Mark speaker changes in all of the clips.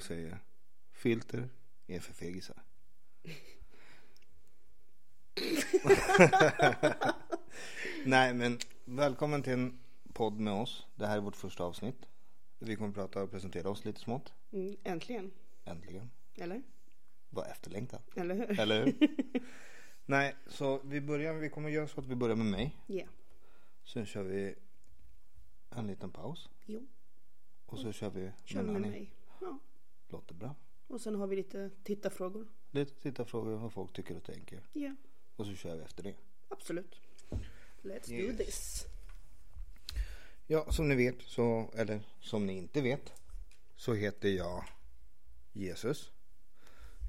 Speaker 1: du säger filter är för fegisar. Nej men välkommen till en podd med oss. Det här är vårt första avsnitt. Vi kommer prata och presentera oss lite smått.
Speaker 2: Mm, äntligen.
Speaker 1: Äntligen.
Speaker 2: Eller?
Speaker 1: Var efterlängtat.
Speaker 2: Eller hur?
Speaker 1: Eller hur? Nej, så vi börjar, vi kommer göra så att vi börjar med mig.
Speaker 2: Ja.
Speaker 1: Sen kör vi en liten paus.
Speaker 2: Jo.
Speaker 1: Och så kör vi
Speaker 2: Kör med
Speaker 1: Nanny.
Speaker 2: mig. Ja.
Speaker 1: Låter bra.
Speaker 2: Och sen har vi lite tittarfrågor.
Speaker 1: Lite tittarfrågor vad folk tycker och tänker.
Speaker 2: Ja.
Speaker 1: Och så kör vi efter det.
Speaker 2: Absolut. Let's
Speaker 1: Yes.
Speaker 2: do this.
Speaker 1: Ja, som ni vet så, eller som ni inte vet, så heter jag Jesus.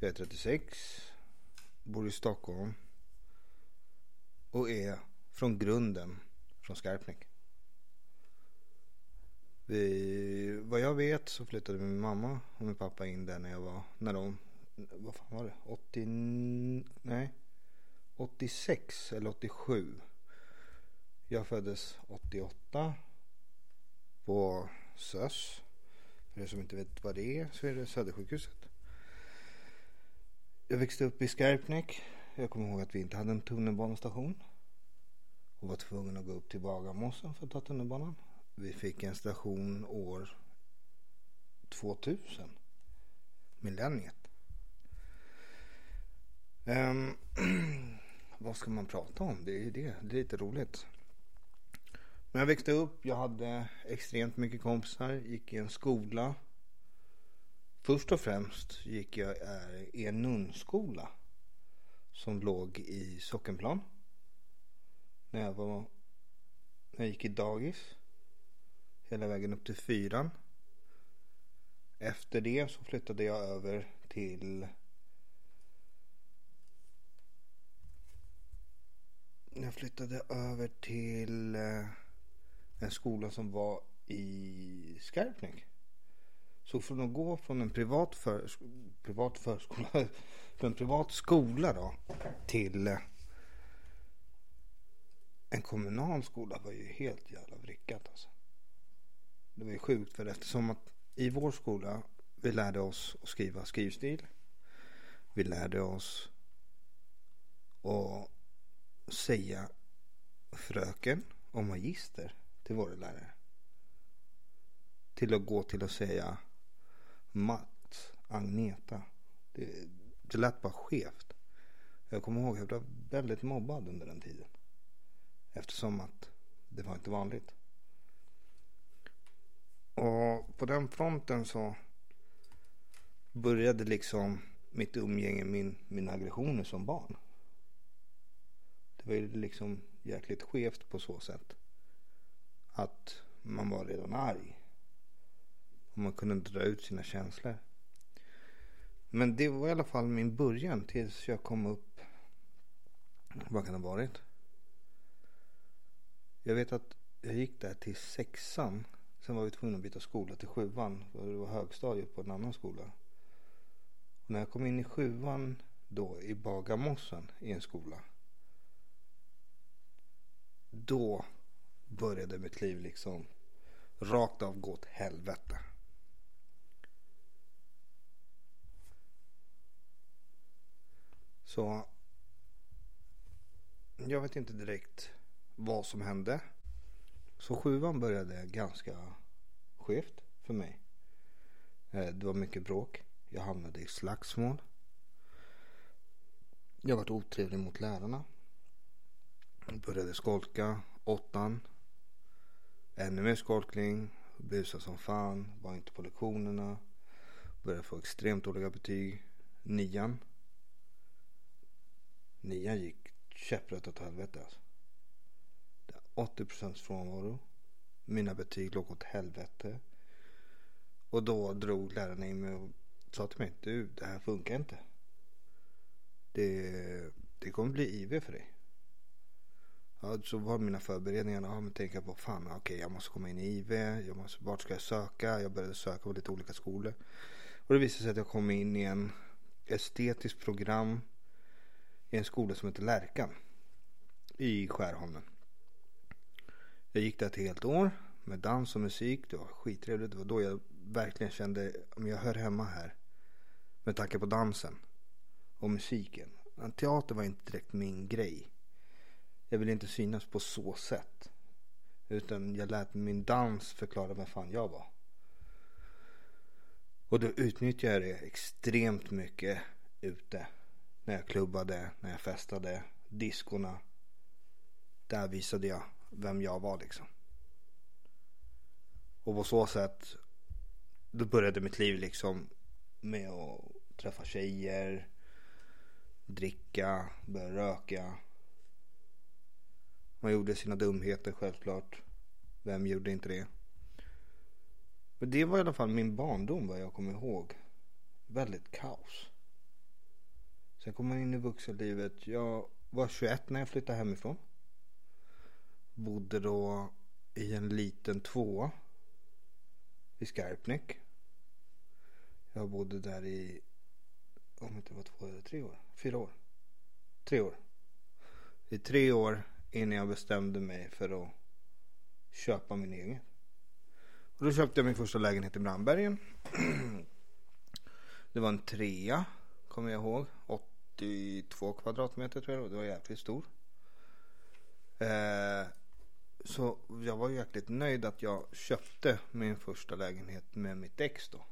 Speaker 1: Jag är 36, bor i Stockholm och är från grunden från Skarpnäck. Vi, vad jag vet så flyttade min mamma och min pappa in där när jag var, när de, vad fan var det, 80, nej, 86 eller 87. Jag föddes 88 på SÖS. För er som inte vet vad det är så är det Södersjukhuset. Jag växte upp i Skarpnäck. Jag kommer ihåg att vi inte hade en tunnelbanestation. Och var tvungen att gå upp till Bagarmossen för att ta tunnelbanan. Vi fick en station år 2000. Millenniet. Um, vad ska man prata om? Det är ju det. Det är lite roligt. Men jag växte upp, jag hade extremt mycket kompisar, gick i en skola. Först och främst gick jag i en nunnskola som låg i Sockenplan. När jag, var, när jag gick i dagis. Hela vägen upp till fyran. Efter det så flyttade jag över till Jag flyttade över till eh, en skola som var i Skarpnäck. Så från att gå från en privat, för, privat förskola, från en privat skola då till eh, en kommunal skola var ju helt jävla vrickat alltså. Det var ju sjukt för eftersom att i vår skola vi lärde oss att skriva skrivstil. Vi lärde oss att säga fröken och magister till våra lärare. Till att gå till att säga Mats, Agneta. Det, det lät bara skevt. Jag kommer ihåg att jag blev väldigt mobbad under den tiden. Eftersom att det var inte vanligt. Och på den fronten så började liksom mitt umgänge, min, mina aggressioner som barn. Det var ju liksom jäkligt skevt på så sätt. Att man var redan arg. Och man kunde dra ut sina känslor. Men det var i alla fall min början tills jag kom upp. Vad kan det ha varit? Jag vet att jag gick där till sexan. Sen var vi tvungna att byta skola till sjuan. För det var högstadiet på en annan skola. Och när jag kom in i sjuan då i Bagarmossen i en skola då började mitt liv liksom rakt av gå åt helvete. Så jag vet inte direkt vad som hände. Så sjuan började ganska skevt för mig. Eh, det var mycket bråk. Jag hamnade i slagsmål. Jag var otrevlig mot lärarna. Började skolka, åttan. Ännu mer skolkning, Busade som fan, var inte på lektionerna. Började få extremt dåliga betyg. Nian. Nian gick käpprätt åt helvete alltså. Det var 80 procents frånvaro. Mina betyg låg åt helvete. Och då drog lärarna in mig och sa till mig. Du, det här funkar inte. Det, det kommer bli IV för dig. Ja, så var mina förberedningar, ja men tänka på fan okej jag måste komma in i IV, jag måste, vart ska jag söka? Jag började söka på lite olika skolor. Och det visade sig att jag kom in i en estetiskt program i en skola som heter Lärkan i Skärholmen. Jag gick där ett helt år med dans och musik. Det var skittrevligt. Det var då jag verkligen kände om jag hör hemma här. Med tanke på dansen och musiken. Men Teater var inte direkt min grej. Jag ville inte synas på så sätt. Utan jag lät min dans förklara vem fan jag var. Och då utnyttjade jag det extremt mycket ute. När jag klubbade, när jag festade, diskorna. Där visade jag vem jag var liksom. Och på så sätt, då började mitt liv liksom med att träffa tjejer, dricka, börja röka. Man gjorde sina dumheter självklart. Vem gjorde inte det? Men det var i alla fall min barndom vad jag kommer ihåg. Väldigt kaos. Sen kom man in i vuxenlivet. Jag var 21 när jag flyttade hemifrån. Bodde då i en liten tvåa. I Skarpnäck. Jag bodde där i, om det inte var två eller tre år, fyra år. Tre år. I tre år innan jag bestämde mig för att köpa min egen. Och då köpte jag min första lägenhet i Brandbergen. Det var en trea, kommer jag ihåg. 82 kvadratmeter tror jag det var jävligt stor. Eh, så jag var jäkligt nöjd att jag köpte min första lägenhet med mitt ex då.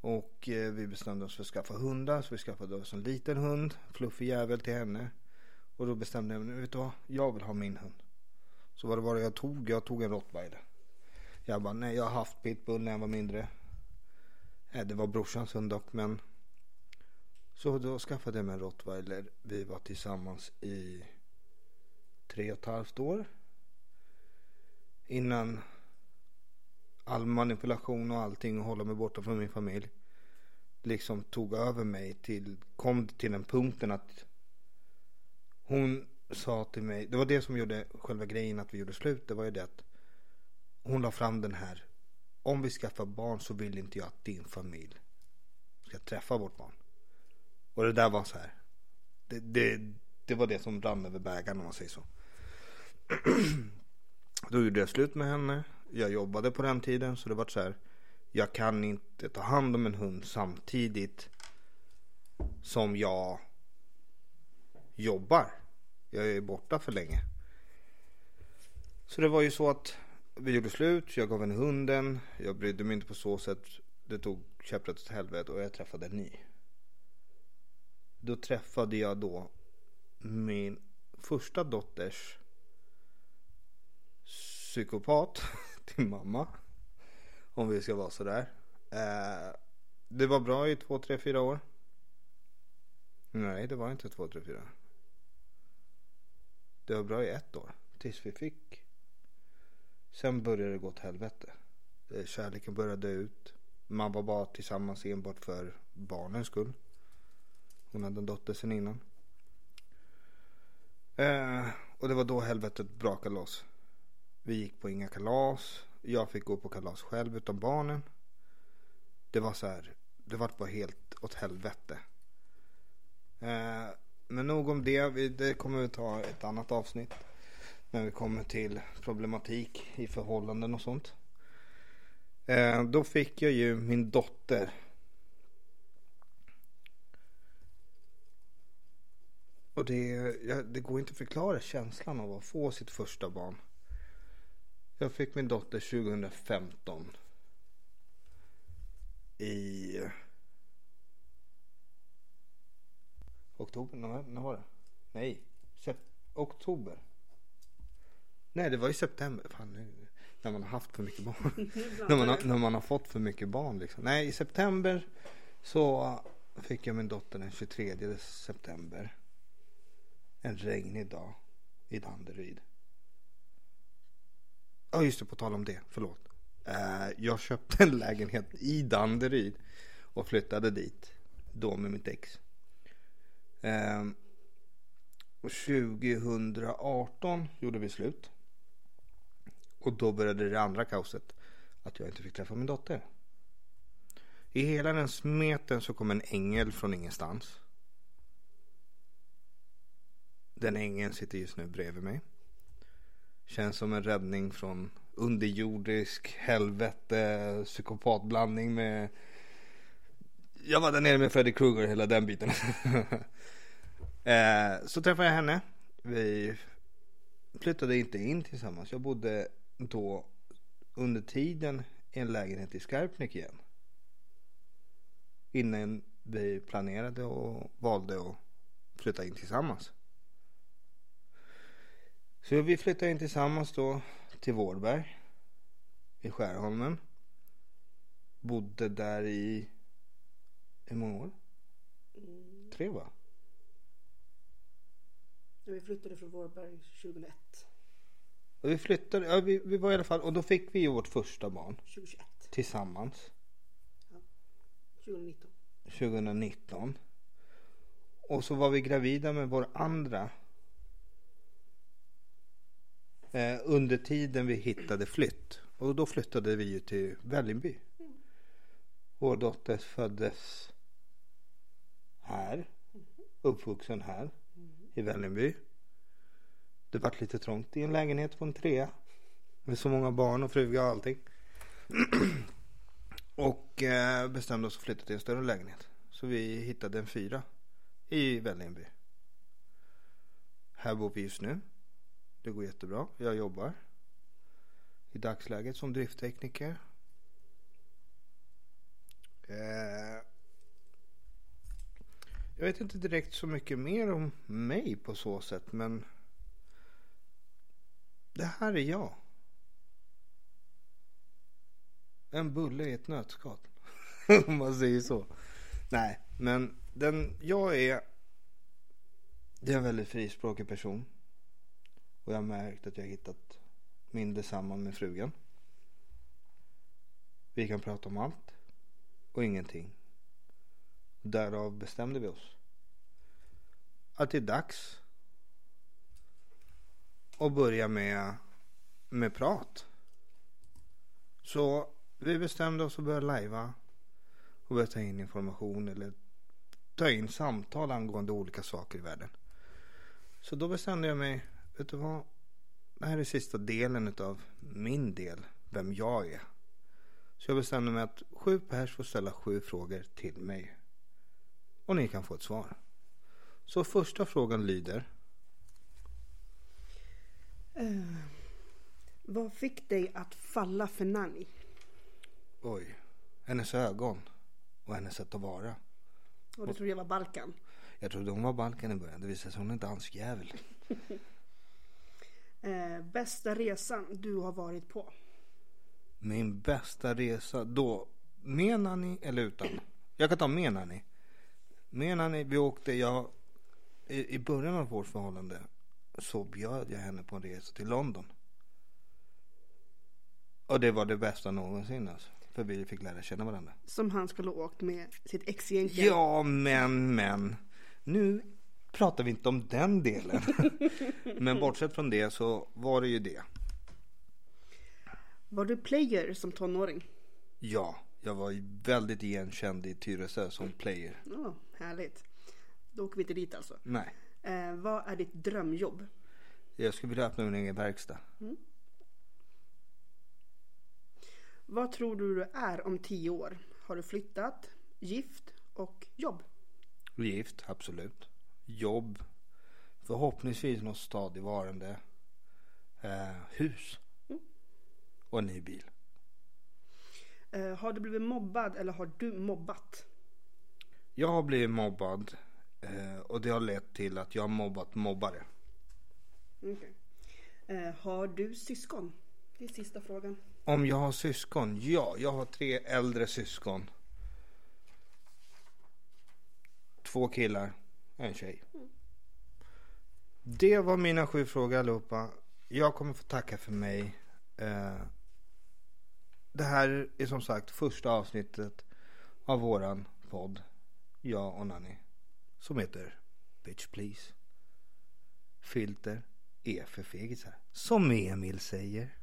Speaker 1: Och eh, vi bestämde oss för att skaffa hundar. Så vi skaffade oss en liten hund. Fluffig jävel till henne. Och då bestämde jag mig, vet du vad? Jag vill ha min hund. Så vad det var jag tog? Jag tog en rottweiler. Jag bara, nej jag har haft pitbull när jag var mindre. Nej, det var brorsans hund dock men. Så då skaffade jag mig en rottweiler. Vi var tillsammans i tre och ett halvt år. Innan all manipulation och allting och hålla mig borta från min familj. Liksom tog över mig till, kom till den punkten att hon sa till mig, det var det som gjorde själva grejen att vi gjorde slut. Det var ju det att hon la fram den här. Om vi skaffar barn så vill inte jag att din familj ska träffa vårt barn. Och det där var så här. Det, det, det var det som rann över bägaren om man säger så. Då gjorde jag slut med henne. Jag jobbade på den tiden så det var så här. Jag kan inte ta hand om en hund samtidigt som jag jobbar. Jag är borta för länge. Så det var ju så att vi gjorde slut. Jag gav henne hunden. Jag brydde mig inte på så sätt. Det tog käpprätt åt helvete och jag träffade en ny. Då träffade jag då min första dotters psykopat till mamma. Om vi ska vara sådär. Eh, det var bra i två, tre, fyra år. Nej, det var inte två, tre, fyra. Det var bra i ett år. Tills vi fick. Sen började det gå åt helvete. Eh, kärleken började dö ut. Man var bara tillsammans enbart för barnens skull. Hon hade en dotter sen innan. Eh, och det var då helvetet brakade loss. Vi gick på inga kalas. Jag fick gå på kalas själv utan barnen. Det var så här. Det var bara helt åt helvete. Eh, men nog om det. Det kommer vi ta ett annat avsnitt. När vi kommer till problematik i förhållanden och sånt. Eh, då fick jag ju min dotter. Och det, det går inte att förklara känslan av att få sitt första barn. Jag fick min dotter 2015. I oktober, när, var det? Nej, oktober. Nej, det var i september. Fan, nu, när man har haft för mycket barn. när, man har, när man har fått för mycket barn liksom. Nej, i september så fick jag min dotter den 23 september. En regnig dag i Danderyd. Ja oh, just det, på tal om det, förlåt. Uh, jag köpte en lägenhet i Danderyd och flyttade dit. Då med mitt ex. Uh, och 2018 gjorde vi slut. Och då började det andra kaoset. Att jag inte fick träffa min dotter. I hela den smeten så kom en ängel från ingenstans. Den ängeln sitter just nu bredvid mig. Känns som en räddning från underjordisk helvete psykopatblandning med jag var där nere med Freddy Krueger hela den biten. eh, så träffade jag henne. Vi flyttade inte in tillsammans. Jag bodde då under tiden i en lägenhet i Skarpnäck igen. Innan vi planerade och valde att flytta in tillsammans. Så vi flyttade in tillsammans då till Vårberg i Skärholmen. Bodde där i hur många år? Tre va?
Speaker 2: Ja, vi flyttade från Vårberg 2001.
Speaker 1: Och vi flyttade, ja, vi, vi var i alla fall, och då fick vi ju vårt första barn
Speaker 2: 2021.
Speaker 1: tillsammans
Speaker 2: 2019.
Speaker 1: 2019. Och så var vi gravida med vår andra eh, under tiden vi hittade flytt. Och då flyttade vi ju till Vällingby. Vår dotter föddes här, uppvuxen här i Vällingby. Det vart lite trångt i en lägenhet på en trea. Med så många barn och fruga och allting. och eh, bestämde oss att flytta till en större lägenhet. Så vi hittade en fyra i Vällingby. Här bor vi just nu. Det går jättebra. Jag jobbar i dagsläget som drifttekniker. Eh, jag vet inte direkt så mycket mer om mig på så sätt men det här är jag. En bulle i ett nötskal. Om man säger så. Nej, men den jag är. Det är en väldigt frispråkig person. Och jag har märkt att jag har hittat mindre samman med frugan. Vi kan prata om allt och ingenting. Därav bestämde vi oss. Att det är dags. att börja med, med prat. Så vi bestämde oss att börja lajva. Och börja ta in information eller ta in samtal angående olika saker i världen. Så då bestämde jag mig, vet du vad? Det här är sista delen av min del, vem jag är. Så jag bestämde mig att sju pers får ställa sju frågor till mig. Och ni kan få ett svar. Så första frågan lyder.
Speaker 2: Eh, vad fick dig att falla för Nanny?
Speaker 1: Oj. Hennes ögon. Och hennes sätt att vara.
Speaker 2: Och du trodde jag var Balkan.
Speaker 1: Jag trodde hon var Balkan i början. Det visade sig att hon är danskjävel.
Speaker 2: Eh, bästa resan du har varit på?
Speaker 1: Min bästa resa då. Menar ni eller utan? Jag kan ta menar ni. Menar ni, vi åkte, jag, i, i början av vårt förhållande så bjöd jag henne på en resa till London. Och det var det bästa någonsin alltså. För vi fick lära känna varandra.
Speaker 2: Som han skulle ha åkt med sitt ex egentligen.
Speaker 1: Ja, men, men. Nu pratar vi inte om den delen. men bortsett från det så var det ju det.
Speaker 2: Var du player som tonåring?
Speaker 1: Ja, jag var väldigt igenkänd i Tyresö som player.
Speaker 2: Ja, härligt. Då åker vi inte dit alltså.
Speaker 1: Nej,
Speaker 2: Eh, vad är ditt drömjobb?
Speaker 1: jag skulle vilja öppna min egen verkstad.
Speaker 2: Vad tror du du är om tio år? Har du flyttat, gift och jobb?
Speaker 1: Gift, absolut. Jobb. Förhoppningsvis något stadigvarande. Eh, hus. Och en ny bil.
Speaker 2: Eh, har du blivit mobbad eller har du mobbat?
Speaker 1: Jag har blivit mobbad. Eh, och det har lett till att jag har mobbat mobbare.
Speaker 2: Okej. Eh, har du syskon? Det är sista frågan.
Speaker 1: Om jag har syskon? Ja, jag har tre äldre syskon. Två killar, en tjej. Det var mina sju frågor allihopa. Jag kommer få tacka för mig. Eh, det här är som sagt första avsnittet av våran podd. Jag och Nanny. Som heter Bitch Please. Filter är för fegisar. Som Emil säger.